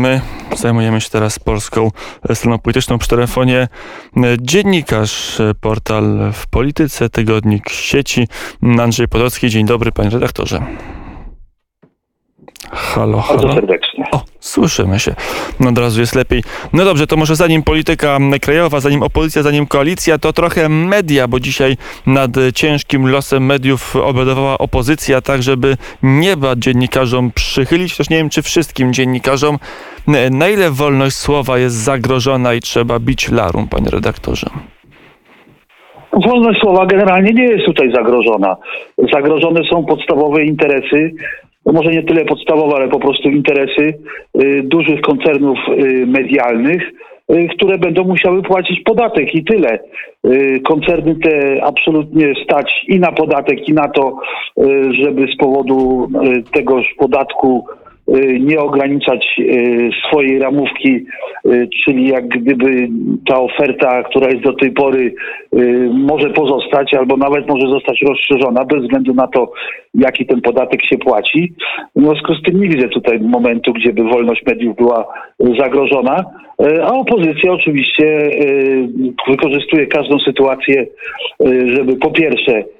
My zajmujemy się teraz polską stroną polityczną przy telefonie. Dziennikarz, portal w polityce, tygodnik sieci. Andrzej Podolski. Dzień dobry, panie redaktorze. Halo, halo. Bardzo serdecznie. O, słyszymy się. No od razu jest lepiej. No dobrze, to może zanim polityka krajowa, zanim opozycja, zanim koalicja, to trochę media, bo dzisiaj nad ciężkim losem mediów obradowała opozycja, tak żeby nieba dziennikarzom przychylić, chociaż nie wiem, czy wszystkim dziennikarzom. Na ile wolność słowa jest zagrożona i trzeba bić larum, panie redaktorze? Wolność słowa generalnie nie jest tutaj zagrożona. Zagrożone są podstawowe interesy no może nie tyle podstawowe, ale po prostu interesy y, dużych koncernów y, medialnych, y, które będą musiały płacić podatek i tyle. Koncerny te absolutnie stać i na podatek, i na to, żeby z powodu tegoż podatku nie ograniczać y, swojej ramówki, y, czyli jak gdyby ta oferta, która jest do tej pory, może pozostać albo nawet może zostać rozszerzona bez względu na to, jaki ten podatek się płaci. W związku z tym nie widzę tutaj momentu, gdzie by wolność mediów była zagrożona, a opozycja oczywiście wykorzystuje każdą sytuację, żeby po pierwsze Y,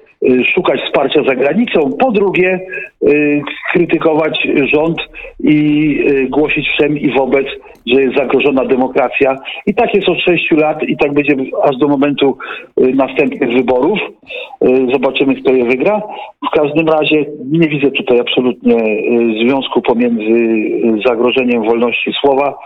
szukać wsparcia za granicą, po drugie y, krytykować rząd i y, głosić wszem i wobec, że jest zagrożona demokracja. I tak jest od sześciu lat i tak będzie aż do momentu następnych wyborów. Zobaczymy, kto je wygra. W każdym razie nie widzę tutaj absolutnie związku pomiędzy zagrożeniem wolności słowa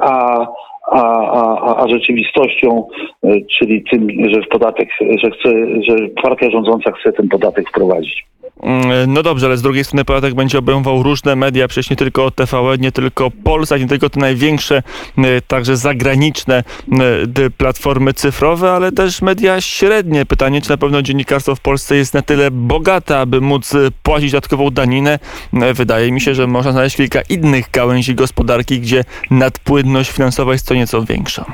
a a, a, a rzeczywistością, e, czyli tym, że w podatek, że chce, że partia rządząca chce ten podatek wprowadzić. Mm, no dobrze, ale z drugiej strony podatek będzie obejmował różne media, przecież nie tylko TVN, nie tylko Polsat, nie tylko te największe, e, także zagraniczne e, platformy cyfrowe, ale też media średnie. Pytanie, czy na pewno dziennikarstwo w Polsce jest na tyle bogate, aby móc płacić dodatkową daninę. Wydaje mi się, że można znaleźć kilka innych gałęzi gospodarki, gdzie nadpłynność finansowa jest co nieco większa.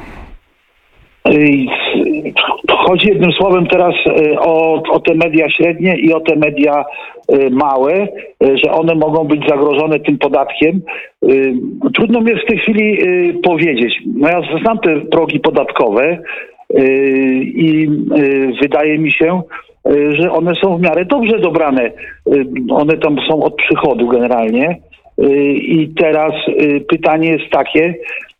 Chodzi jednym słowem teraz e, o, o te media średnie i o te media e, małe, e, że one mogą być zagrożone tym podatkiem. Trudno mi jest w tej chwili powiedzieć. No ja znam te progi podatkowe i wydaje mi się, że one są w miarę dobrze dobrane. One tam są od przychodu generalnie. I teraz pytanie jest takie,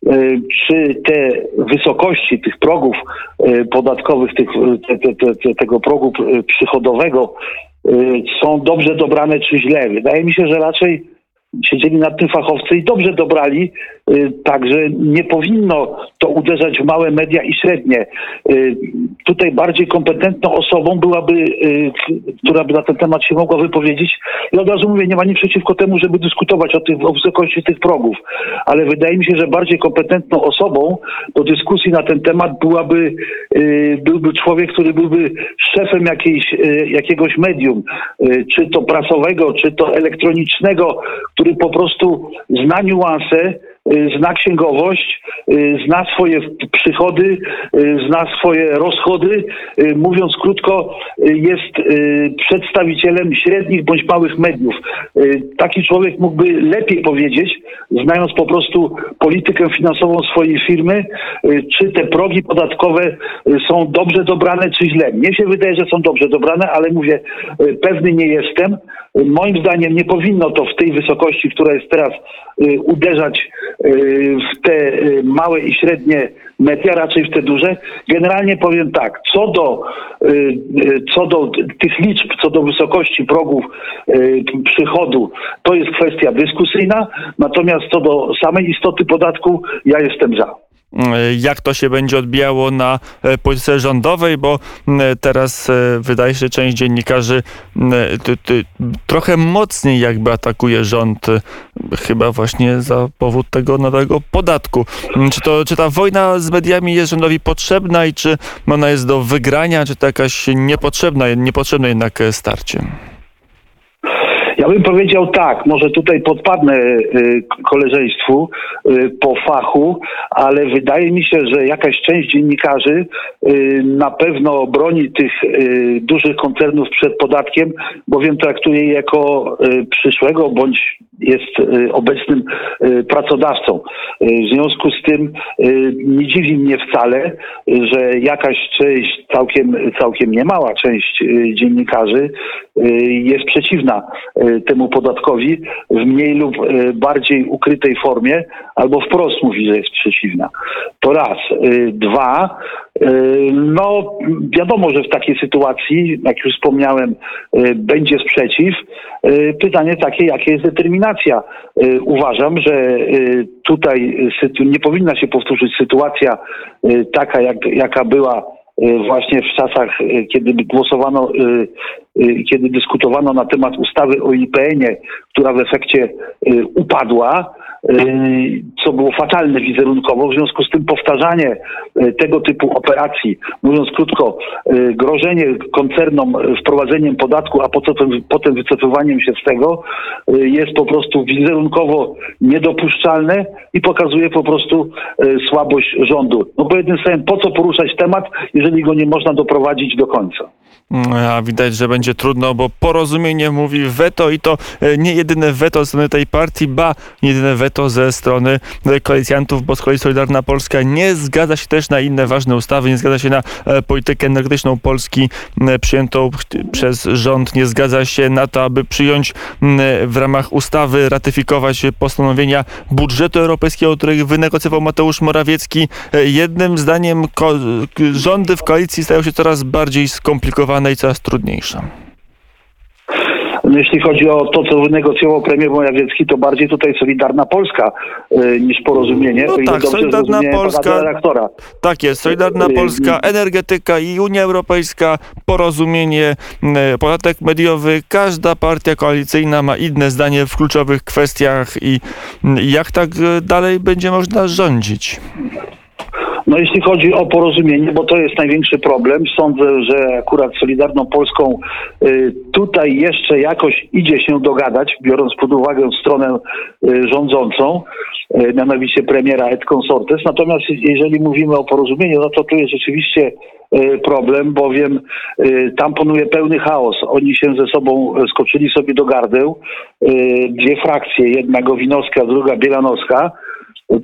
E, czy te wysokości tych progów podatkowych, tych, te, te, te, tego progu przychodowego są dobrze dobrane czy źle. Wydaje mi się, że raczej siedzieli nad tym fachowcy i dobrze dobrali, y, także nie powinno to uderzać w małe media i średnie. Y, tutaj bardziej kompetentną osobą byłaby, y, która by na ten temat się mogła wypowiedzieć. I od razu mówię, nie ma nic przeciwko temu, żeby dyskutować o, tych, o wysokości tych progów, ale wydaje mi się, że bardziej kompetentną osobą do dyskusji na ten temat byłaby, byłby człowiek, który byłby szefem jakiejś, jakiegoś medium, czy to prasowego, czy to elektronicznego, który po prostu zna niuanse, zna księgowość, y, zna swoje przychody, y, zna swoje rozchody. Mówiąc krótko, jest przedstawicielem średnich bądź małych mediów. Taki człowiek mógłby lepiej powiedzieć, znając po prostu politykę finansową swojej firmy, czy te progi podatkowe są dobrze dobrane, czy źle. Mnie się wydaje, że są dobrze dobrane, ale mówię, pewny nie jestem. Moim zdaniem nie powinno to w tej wysokości, która jest teraz, y, uderzać y, w te y, małe i średnie media, raczej w te duże. Generalnie powiem tak, co do, co do tych liczb, co do wysokości progów przychodu, to jest kwestia dyskusyjna, natomiast co do samej istoty podatku, ja jestem za jak to się będzie odbijało na e, polityce rządowej, bo teraz e, wydaje się, że część dziennikarzy trochę mocniej jakby atakuje rząd, chyba właśnie za powód tego nowego podatku. Czy, to, czy ta wojna z mediami jest rządowi potrzebna i czy ona jest do wygrania, czy to jakaś niepotrzebna, niepotrzebne jednak starcie? Bym powiedział tak, może tutaj podpadnę y, koleżeństwu y, po fachu, ale wydaje mi się, że jakaś część dziennikarzy y, na pewno broni tych dużych koncernów przed podatkiem, bowiem traktuje je jako przyszłego bądź jest y, obecnym y, pracodawcą. Y, W związku z tym nie dziwi mnie wcale, że jakaś część, całkiem, całkiem niemała część dziennikarzy jest przeciwna temu podatkowi w mniej lub bardziej ukrytej formie, albo wprost mówi, że jest przeciwna. To raz. Dwa, no wiadomo, że w takiej sytuacji, jak już wspomniałem, y, będzie sprzeciw. Y, Pytanie takie, jakie jest determinacja. Uważam, że tutaj nie powinna się powtórzyć sytuacja taka, jak, jaka była właśnie w czasach, kiedy głosowano, kiedy dyskutowano na temat ustawy o IPN-ie, która w efekcie y, upadła, y, co było fatalne wizerunkowo. W związku z tym powtarzanie y, tego typu operacji, mówiąc krótko, y, grożenie koncernom y, wprowadzeniem podatku, a potem, wycofywaniem się z tego, y, jest po prostu wizerunkowo niedopuszczalne i pokazuje po prostu y, słabość rządu. No bo jednym słowem, po co poruszać temat, jeżeli go nie można doprowadzić do końca? A widać, że będzie trudno, bo porozumienie mówi weto i to e, nie jedyne weto ze strony tej partii, ba, nie jedyne weto ze strony e, koalicjantów, bo z kolei Solidarna Polska nie zgadza się też na inne ważne ustawy, nie zgadza się na e, politykę energetyczną Polski przyjętą przez rząd, nie zgadza się na to, aby przyjąć w ramach ustawy, ratyfikować postanowienia budżetu europejskiego, których wynegocjował Mateusz Morawiecki. Jednym zdaniem rządy w koalicji stają się coraz bardziej skomplikowane i coraz trudniejsze. No, Jeśli chodzi o to, co wynegocjował premier Morawiecki, to bardziej tutaj Solidarna Polska y, niż porozumienie. No tak, Solidarna Polska- redaktora. Tak jest, Solidarna Y, Polska, energetyka i Unia Europejska, porozumienie, podatek mediowy. Każda partia koalicyjna ma inne zdanie w kluczowych kwestiach i jak tak dalej będzie można rządzić? No jeśli chodzi o porozumienie, bo to jest największy problem, sądzę, że akurat Solidarną Polską y, tutaj jeszcze jakoś idzie się dogadać, biorąc pod uwagę stronę y, rządzącą, y, mianowicie premiera et consortes. Natomiast jeżeli mówimy o porozumieniu, no to tu jest rzeczywiście problem, bowiem tam panuje pełny chaos. Oni się ze sobą skoczyli sobie do gardeł. Dwie frakcje, jedna Gowinowska, druga Bielanowska.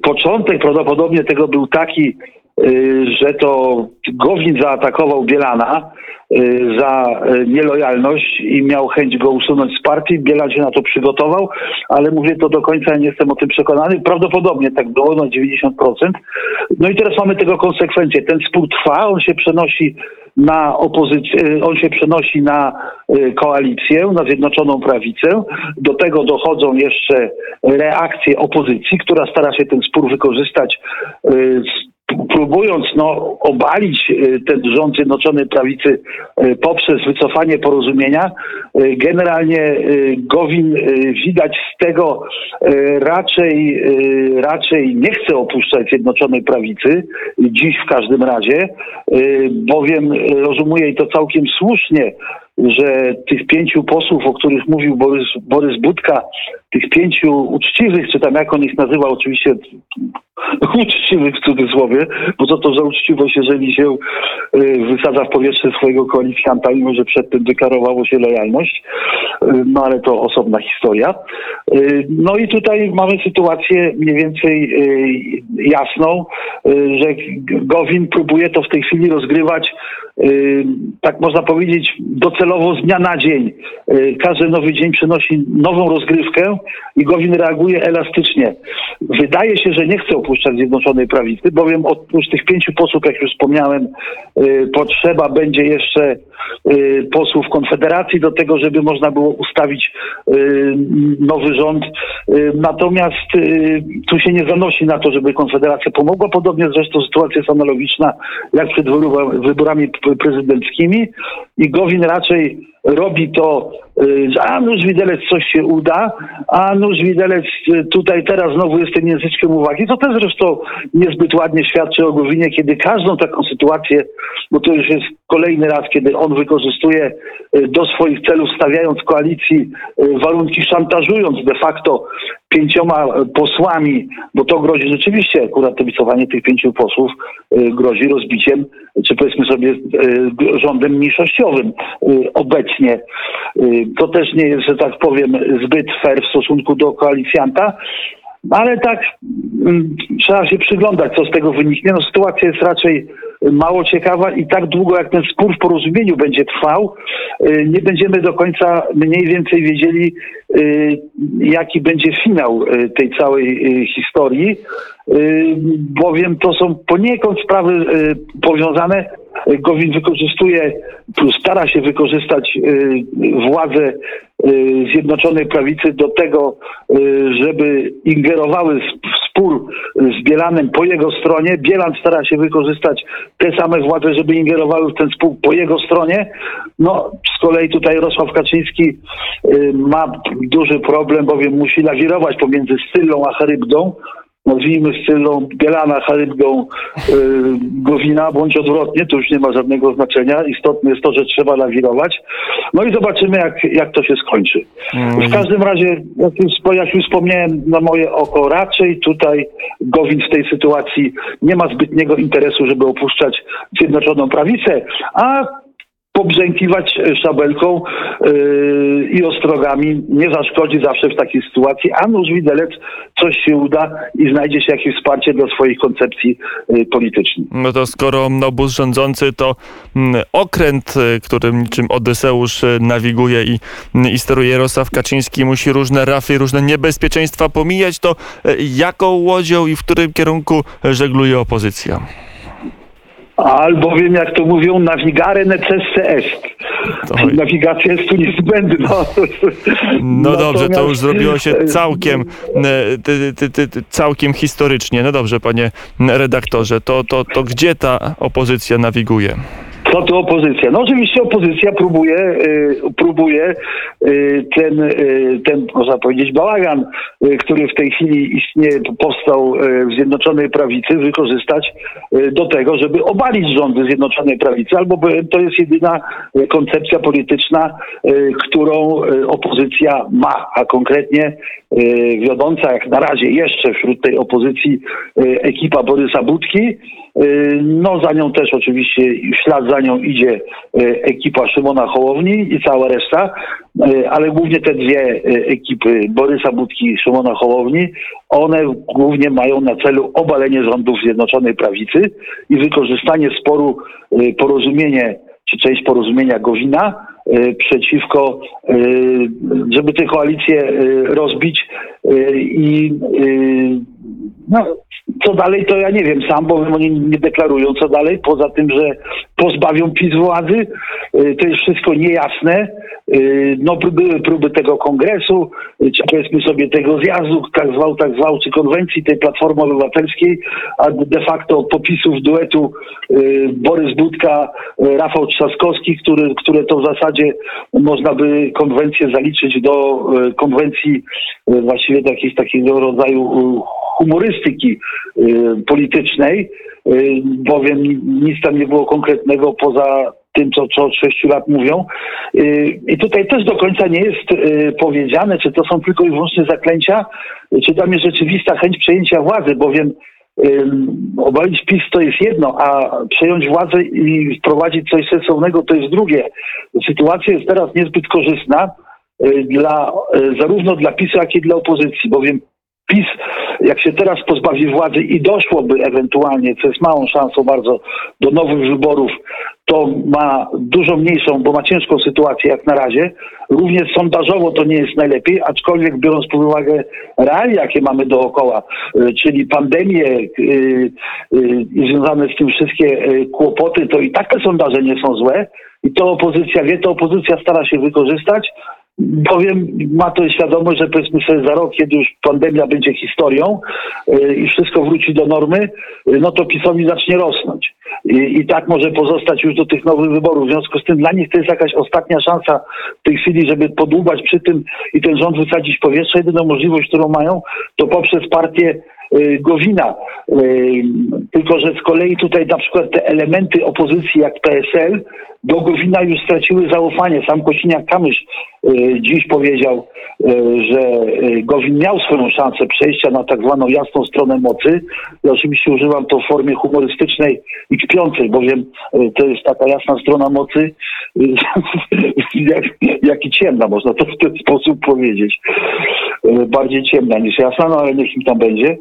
Początek prawdopodobnie tego był taki, y, że to Gowin zaatakował Bielana y, za y, nielojalność i miał chęć go usunąć z partii. Bielan się na to przygotował, ale mówię to do końca, nie jestem o tym przekonany. Prawdopodobnie tak było na 90%. No i teraz mamy tego konsekwencje. Ten spór trwa, on się przenosi na opozycję, on się przenosi na y, koalicję, na Zjednoczoną Prawicę. Do tego dochodzą jeszcze reakcje opozycji, która stara się ten spór wykorzystać, y, próbując no, obalić y, ten rząd Zjednoczonej Prawicy y, poprzez wycofanie porozumienia. Y, Generalnie Gowin widać z tego raczej, raczej nie chce opuszczać Zjednoczonej Prawicy, dziś w każdym razie, bowiem rozumuje i to całkiem słusznie, że tych pięciu posłów, o których mówił Borys, Borys Budka, tych pięciu uczciwych, czy tam jak on ich nazywał, oczywiście uczciwych w cudzysłowie, bo co to za uczciwość, jeżeli się y, wysadza w powietrze swojego koalicjanta, mimo że przedtem deklarowało się lojalność, Y, no ale to osobna historia. Y, No i tutaj mamy sytuację mniej więcej jasną, że Gowin próbuje to w tej chwili rozgrywać tak można powiedzieć, docelowo z dnia na dzień. Y, Każdy nowy dzień przynosi nową rozgrywkę i Gowin reaguje elastycznie. Wydaje się, że nie chce opuszczać Zjednoczonej Prawicy, bowiem oprócz tych pięciu posłów, jak już wspomniałem, y, potrzeba będzie jeszcze y, posłów Konfederacji do tego, żeby można było ustawić y, nowy rząd. Y, Natomiast y, tu się nie zanosi na to, żeby Konfederacja pomogła. Podobnie zresztą sytuacja jest analogiczna jak przed wyborami- prezydenckimi i Gowin raczej robi to, y, a nuż widelec coś się uda, a nuż widelec y, tutaj teraz znowu jest tym języczkiem uwagi. To też zresztą niezbyt ładnie świadczy o Gowinie, kiedy każdą taką sytuację, bo to już jest kolejny raz, kiedy on wykorzystuje y, do swoich celów, stawiając koalicji warunki, szantażując de facto pięcioma posłami, bo to grozi rzeczywiście, akurat to wycofanie tych pięciu posłów grozi rozbiciem, czy powiedzmy sobie rządem mniejszościowym obecnie. Obecnie. Y, To też nie jest, że tak powiem, zbyt fair w stosunku do koalicjanta. Ale tak mm, trzeba się przyglądać, co z tego wyniknie. No, sytuacja jest raczej mało ciekawa i tak długo jak ten spór w porozumieniu będzie trwał, y, nie będziemy do końca mniej więcej wiedzieli, y, jaki będzie finał y, tej całej y, historii, y, bowiem to są poniekąd sprawy y, powiązane. Gowin wykorzystuje, stara się wykorzystać y, władzę y, Zjednoczonej Prawicy do tego, y, żeby ingerowały w spór z Bielanem po jego stronie. Bielan stara się wykorzystać te same władze, żeby ingerowały w ten spór po jego stronie. No, z kolei tutaj Rosław Kaczyński ma duży problem, bowiem musi lawirować pomiędzy Scyllą a Charybdą. Nazwijmy Scyllą Bielana, Charybdą y, Gowina, bądź odwrotnie, to już nie ma żadnego znaczenia. Istotne jest to, że trzeba lawirować. No i zobaczymy, jak, jak to się skończy. W każdym razie, jak już, jak już wspomniałem, na moje oko raczej tutaj Gowin w tej sytuacji nie ma zbytniego interesu, żeby opuszczać Zjednoczoną Prawicę, a pobrzękiwać e, szabelką yy, i ostrogami nie zaszkodzi zawsze w takiej sytuacji, a nuż widelec coś się uda i znajdzie się jakieś wsparcie dla swoich koncepcji yy, politycznych. No to skoro obóz rządzący to mm, okręt, którym niczym Odyseusz nawiguje i, i steruje Jarosław Kaczyński, musi różne rafy, różne niebezpieczeństwa pomijać, to jaką łodzią i w którym kierunku żegluje opozycja? Albowiem, jak to mówią, navigare necesse est. Oj. Nawigacja jest tu niezbędna. No dobrze, to Natomiast- już zrobiło się całkiem, e, ty, ty, ty, całkiem historycznie. No dobrze, panie redaktorze, to, to, to gdzie ta opozycja nawiguje? Co to opozycja? No oczywiście opozycja próbuje, y, próbuje y, ten, y, ten, można powiedzieć, bałagan, y, który w tej chwili istnieje, powstał y, w Zjednoczonej Prawicy, wykorzystać y, do tego, żeby obalić rządy Zjednoczonej Prawicy, albo to jest jedyna koncepcja polityczna, którą opozycja ma, a konkretnie wiodąca jak na razie jeszcze wśród tej opozycji y, ekipa Borysa Budki, Y, No za nią też oczywiście w ślad za nią idzie y, ekipa Szymona Hołowni i cała reszta, y, ale głównie te dwie y, ekipy Borysa Budki i Szymona Hołowni, one głównie mają na celu obalenie rządów Zjednoczonej Prawicy i wykorzystanie sporu, y, porozumienie czy część porozumienia Gowina y, przeciwko, y, żeby tę koalicję y, rozbić y, i y, no, co dalej, to ja nie wiem sam, bo oni nie deklarują co dalej, poza tym, że pozbawią PiS władzy. Y, To jest wszystko niejasne. Y, No, były próby tego kongresu, y, czy powiedzmy sobie tego zjazdu, tak zwał, tak zwał, czy konwencji tej Platformy Obywatelskiej, a de facto popisów duetu Borys Budka, Rafał Trzaskowski, który, które to w zasadzie można by konwencję zaliczyć do konwencji właściwie do jakiegoś takiego rodzaju humorystyki y, politycznej, y, bowiem nic tam nie było konkretnego poza tym, co, co od sześciu lat mówią. Y, I tutaj też do końca nie jest powiedziane, czy to są tylko i wyłącznie zaklęcia, czy tam jest rzeczywista chęć przejęcia władzy, bowiem obalić PiS to jest jedno, a przejąć władzę i wprowadzić coś sensownego to jest drugie. Sytuacja jest teraz niezbyt korzystna dla, zarówno dla PiSu, jak i dla opozycji, bowiem PiS, jak się teraz pozbawi władzy i doszłoby ewentualnie, co jest małą szansą bardzo, do nowych wyborów, to ma dużo mniejszą, bo ma ciężką sytuację jak na razie. Również sondażowo to nie jest najlepiej, aczkolwiek biorąc pod uwagę realia, jakie mamy dookoła, y, czyli pandemię y, y, i związane z tym wszystkie kłopoty, to i tak te sondaże nie są złe. I to opozycja wie, to opozycja stara się wykorzystać. Bowiem ma to świadomość, że powiedzmy sobie za rok, kiedy już pandemia będzie historią y, i wszystko wróci do normy, y, no to PiSowi zacznie rosnąć. I, I tak może pozostać już do tych nowych wyborów. W związku z tym dla nich to jest jakaś ostatnia szansa w tej chwili, żeby podłubać przy tym i ten rząd wysadzić powietrze. Jedyną możliwość, którą mają, to poprzez partię Gowina. Y, Tylko, że z kolei tutaj na przykład te elementy opozycji jak PSL do Gowina już straciły zaufanie. Sam Kosiniak-Kamysz y, dziś powiedział, y, że y, Gowin miał swoją szansę przejścia na tak zwaną jasną stronę mocy. Ja oczywiście używam to w formie humorystycznej i kpiącej, bowiem y, to jest taka jasna strona mocy, y, jak, jak i ciemna, można to w ten sposób powiedzieć. Y, Bardziej ciemna niż jasna, no ale niech im tam będzie.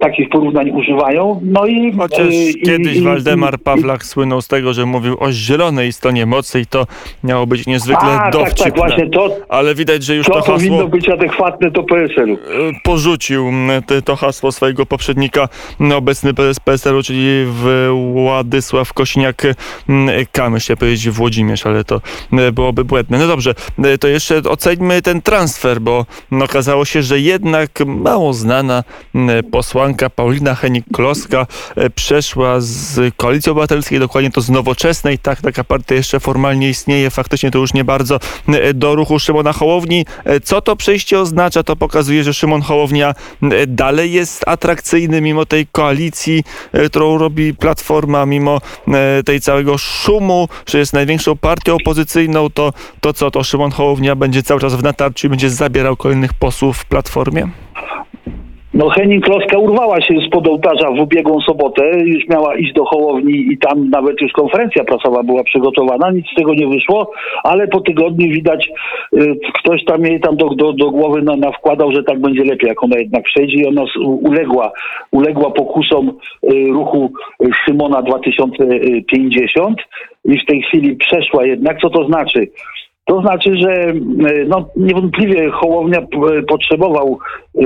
Takich porównań używają. No i Chociaż y, i- kiedyś i- Waldemar Pawlak słynął z tego, że mówił o zielonej stronie mocy i to miało być niezwykle A, tak, dowcipne. tak, właśnie to, Ale widać, że już to to powinno hasło być adekwatne do PSL-u. e, porzucił m, te, to hasło swojego poprzednika, m, obecny prezes PSL-u, czyli Władysław Kosiniak-Kamysz, chciałem powiedzieć Włodzimierz, ale to e, byłoby błędne. No dobrze, e, to jeszcze oceńmy ten transfer, bo no, okazało się, że jednak mało znana m, posłanka Paulina Henik-Kloska e, przeszła z Koalicji Obywatelskiej, dokładnie to z Nowoczesnej, tak, taka partia jeszcze formalnie istnieje, faktycznie to już nie bardzo, e, do ruchu Szymona Hołowni. E, Co to przejście oznacza? To pokazuje, że Szymon Hołownia dalej jest atrakcyjny mimo tej koalicji, którą robi Platforma, mimo tej całego szumu, że jest największą partią opozycyjną, to, to co, to Szymon Hołownia będzie cały czas w natarciu i będzie zabierał kolejnych posłów w Platformie? No Henning Kloska urwała się spod ołtarza w ubiegłą sobotę, już miała iść do Hołowni i tam nawet już konferencja prasowa była przygotowana, nic z tego nie wyszło, ale po tygodniu widać, y, ktoś tam jej tam do, do, do głowy na, na wkładał, że tak będzie lepiej, jak ona jednak przejdzie. I ona uległa, uległa pokusom y, ruchu Szymona 2050 i w tej chwili przeszła jednak, co to znaczy? To znaczy, że e, no, niewątpliwie Hołownia p- potrzebował e,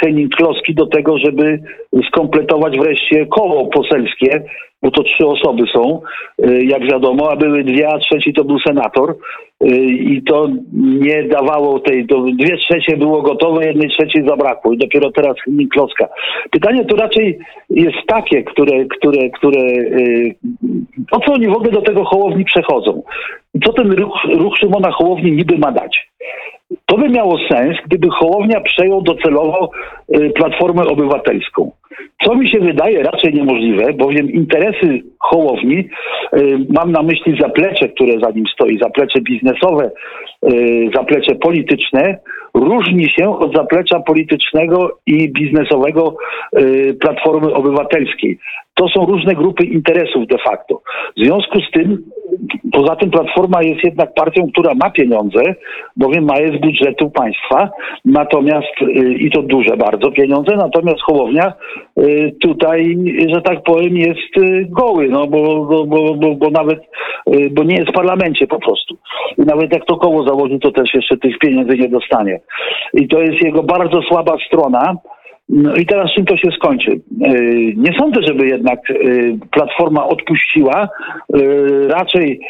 Henning Kloski do tego, żeby skompletować wreszcie koło poselskie, bo to trzy osoby są, e, jak wiadomo, a były dwie, a trzeci to był senator e, i to nie dawało tej, to dwie trzecie było gotowe, jednej trzeciej zabrakło i dopiero teraz Henning Kloska. Pytanie to raczej jest takie, które, które, które e, po co oni w ogóle do tego Hołowni przechodzą? Co ten ruch, ruch Szymona Hołowni niby ma dać? To by miało sens, gdyby Hołownia przejął docelowo y, Platformę Obywatelską. Co mi się wydaje raczej niemożliwe, bowiem interesy Hołowni, y, mam na myśli zaplecze, które za nim stoi, zaplecze biznesowe, y, zaplecze polityczne, różni się od zaplecza politycznego i biznesowego Platformy Obywatelskiej. To są różne grupy interesów de facto. W związku z tym, poza tym Platforma jest jednak partią, która ma pieniądze, bowiem ma je z budżetu państwa, natomiast y, i to duże bardzo pieniądze, natomiast Hołownia y, tutaj, że tak powiem, jest y, goły, no bo, bo, bo, bo, nawet, bo nie jest w parlamencie po prostu. I nawet jak to koło założy, to też jeszcze tych pieniędzy nie dostanie. I to jest jego bardzo słaba strona. No i teraz czym to się skończy? Yy, Nie sądzę, żeby jednak yy, Platforma odpuściła. Yy, Raczej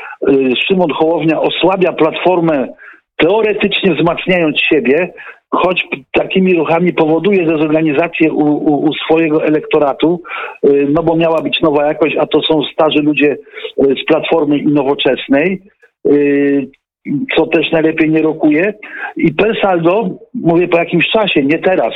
Szymon Hołownia osłabia Platformę teoretycznie wzmacniając siebie, choć takimi ruchami powoduje dezorganizację u, u, u swojego elektoratu, no bo miała być nowa jakość, a to są starzy ludzie z Platformy Nowoczesnej. Co też najlepiej nie rokuje. I per saldo, mówię po jakimś czasie, nie teraz,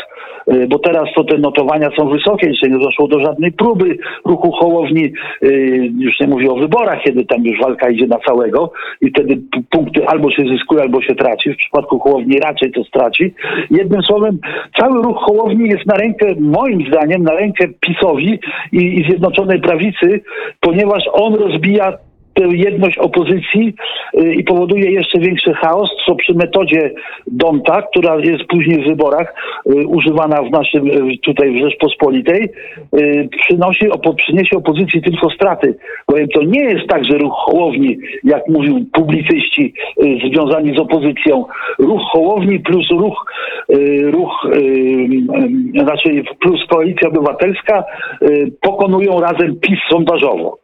y, bo teraz to te notowania są wysokie, jeszcze nie doszło do żadnej próby ruchu Hołowni, y, już nie mówię o wyborach, kiedy tam już walka idzie na całego i wtedy punkty albo się zyskuje, albo się traci. W przypadku Hołowni raczej to straci. Jednym słowem, cały ruch Hołowni jest na rękę, moim zdaniem, na rękę PiSowi i, i Zjednoczonej Prawicy, ponieważ on rozbija tę jedność opozycji y, i powoduje jeszcze większy chaos, co przy metodzie Donta, która jest później w wyborach y, używana w naszym y, tutaj w Rzeczpospolitej, przynosi, przyniesie opozycji tylko straty. Bowiem to nie jest tak, że ruch Hołowni, jak mówił publicyści związani z opozycją, ruch Hołowni plus ruch, ruch znaczy plus Koalicja Obywatelska pokonują razem PiS sondażowo.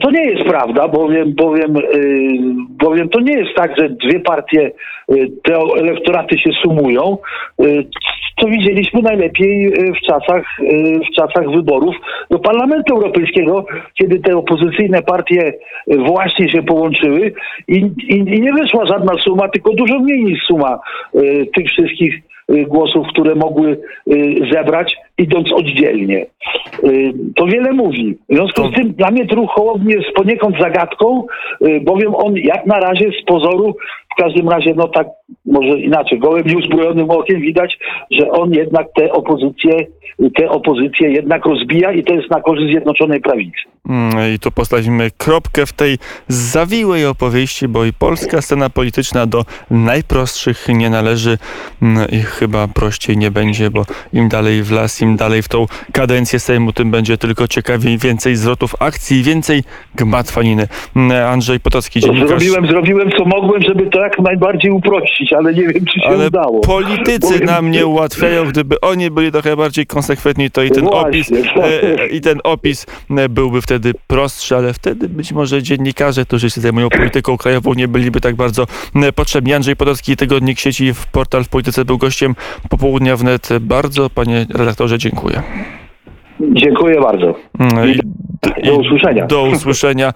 To nie jest prawda, bowiem, bowiem, y, bowiem to nie jest tak, że dwie partie, y, te elektoraty się sumują. Y, Co widzieliśmy najlepiej y, w czasach, y, w czasach wyborów do Parlamentu Europejskiego, kiedy te opozycyjne partie y, właśnie się połączyły i, i, i nie wyszła żadna suma, tylko dużo mniej niż suma y, tych wszystkich y, głosów, które mogły y, zebrać, idąc oddzielnie. Y, To wiele mówi. W związku z tym dla mnie Hołowni jest poniekąd zagadką, y, bowiem on jak na razie z pozoru, w każdym razie, no tak może inaczej, gołym nieuzbrojonym okiem widać, że on jednak te opozycje, te opozycje jednak rozbija i to jest na korzyść Zjednoczonej Prawicy. Mm, I tu postawimy kropkę w tej zawiłej opowieści, bo i polska scena polityczna do najprostszych nie należy mm, i chyba prościej nie będzie, bo im dalej w las, im dalej w tą kadencję Sejmu, tym będzie tylko ciekawiej, więcej zwrotów akcji, więcej gmatwaniny. Mm, Andrzej Potocki, dziennikarz. Zrobiłem, zrobiłem co mogłem, żeby to jak najbardziej uprościć, ale nie wiem, czy się Ale udało. politycy Powiem- nam nie ułatwiają, gdyby oni byli trochę bardziej konsekwentni, to i ten Właśnie. opis e, i ten opis e, byłby wtedy prostszy, ale wtedy być może dziennikarze, którzy się zajmują polityką krajową, nie byliby tak bardzo e, potrzebni. Andrzej Podolski, Tygodnik Sieci w portal w Polityce był gościem popołudnia wnet. Bardzo panie redaktorze dziękuję. Dziękuję bardzo. Mm, i- Do usłyszenia. Do usłyszenia.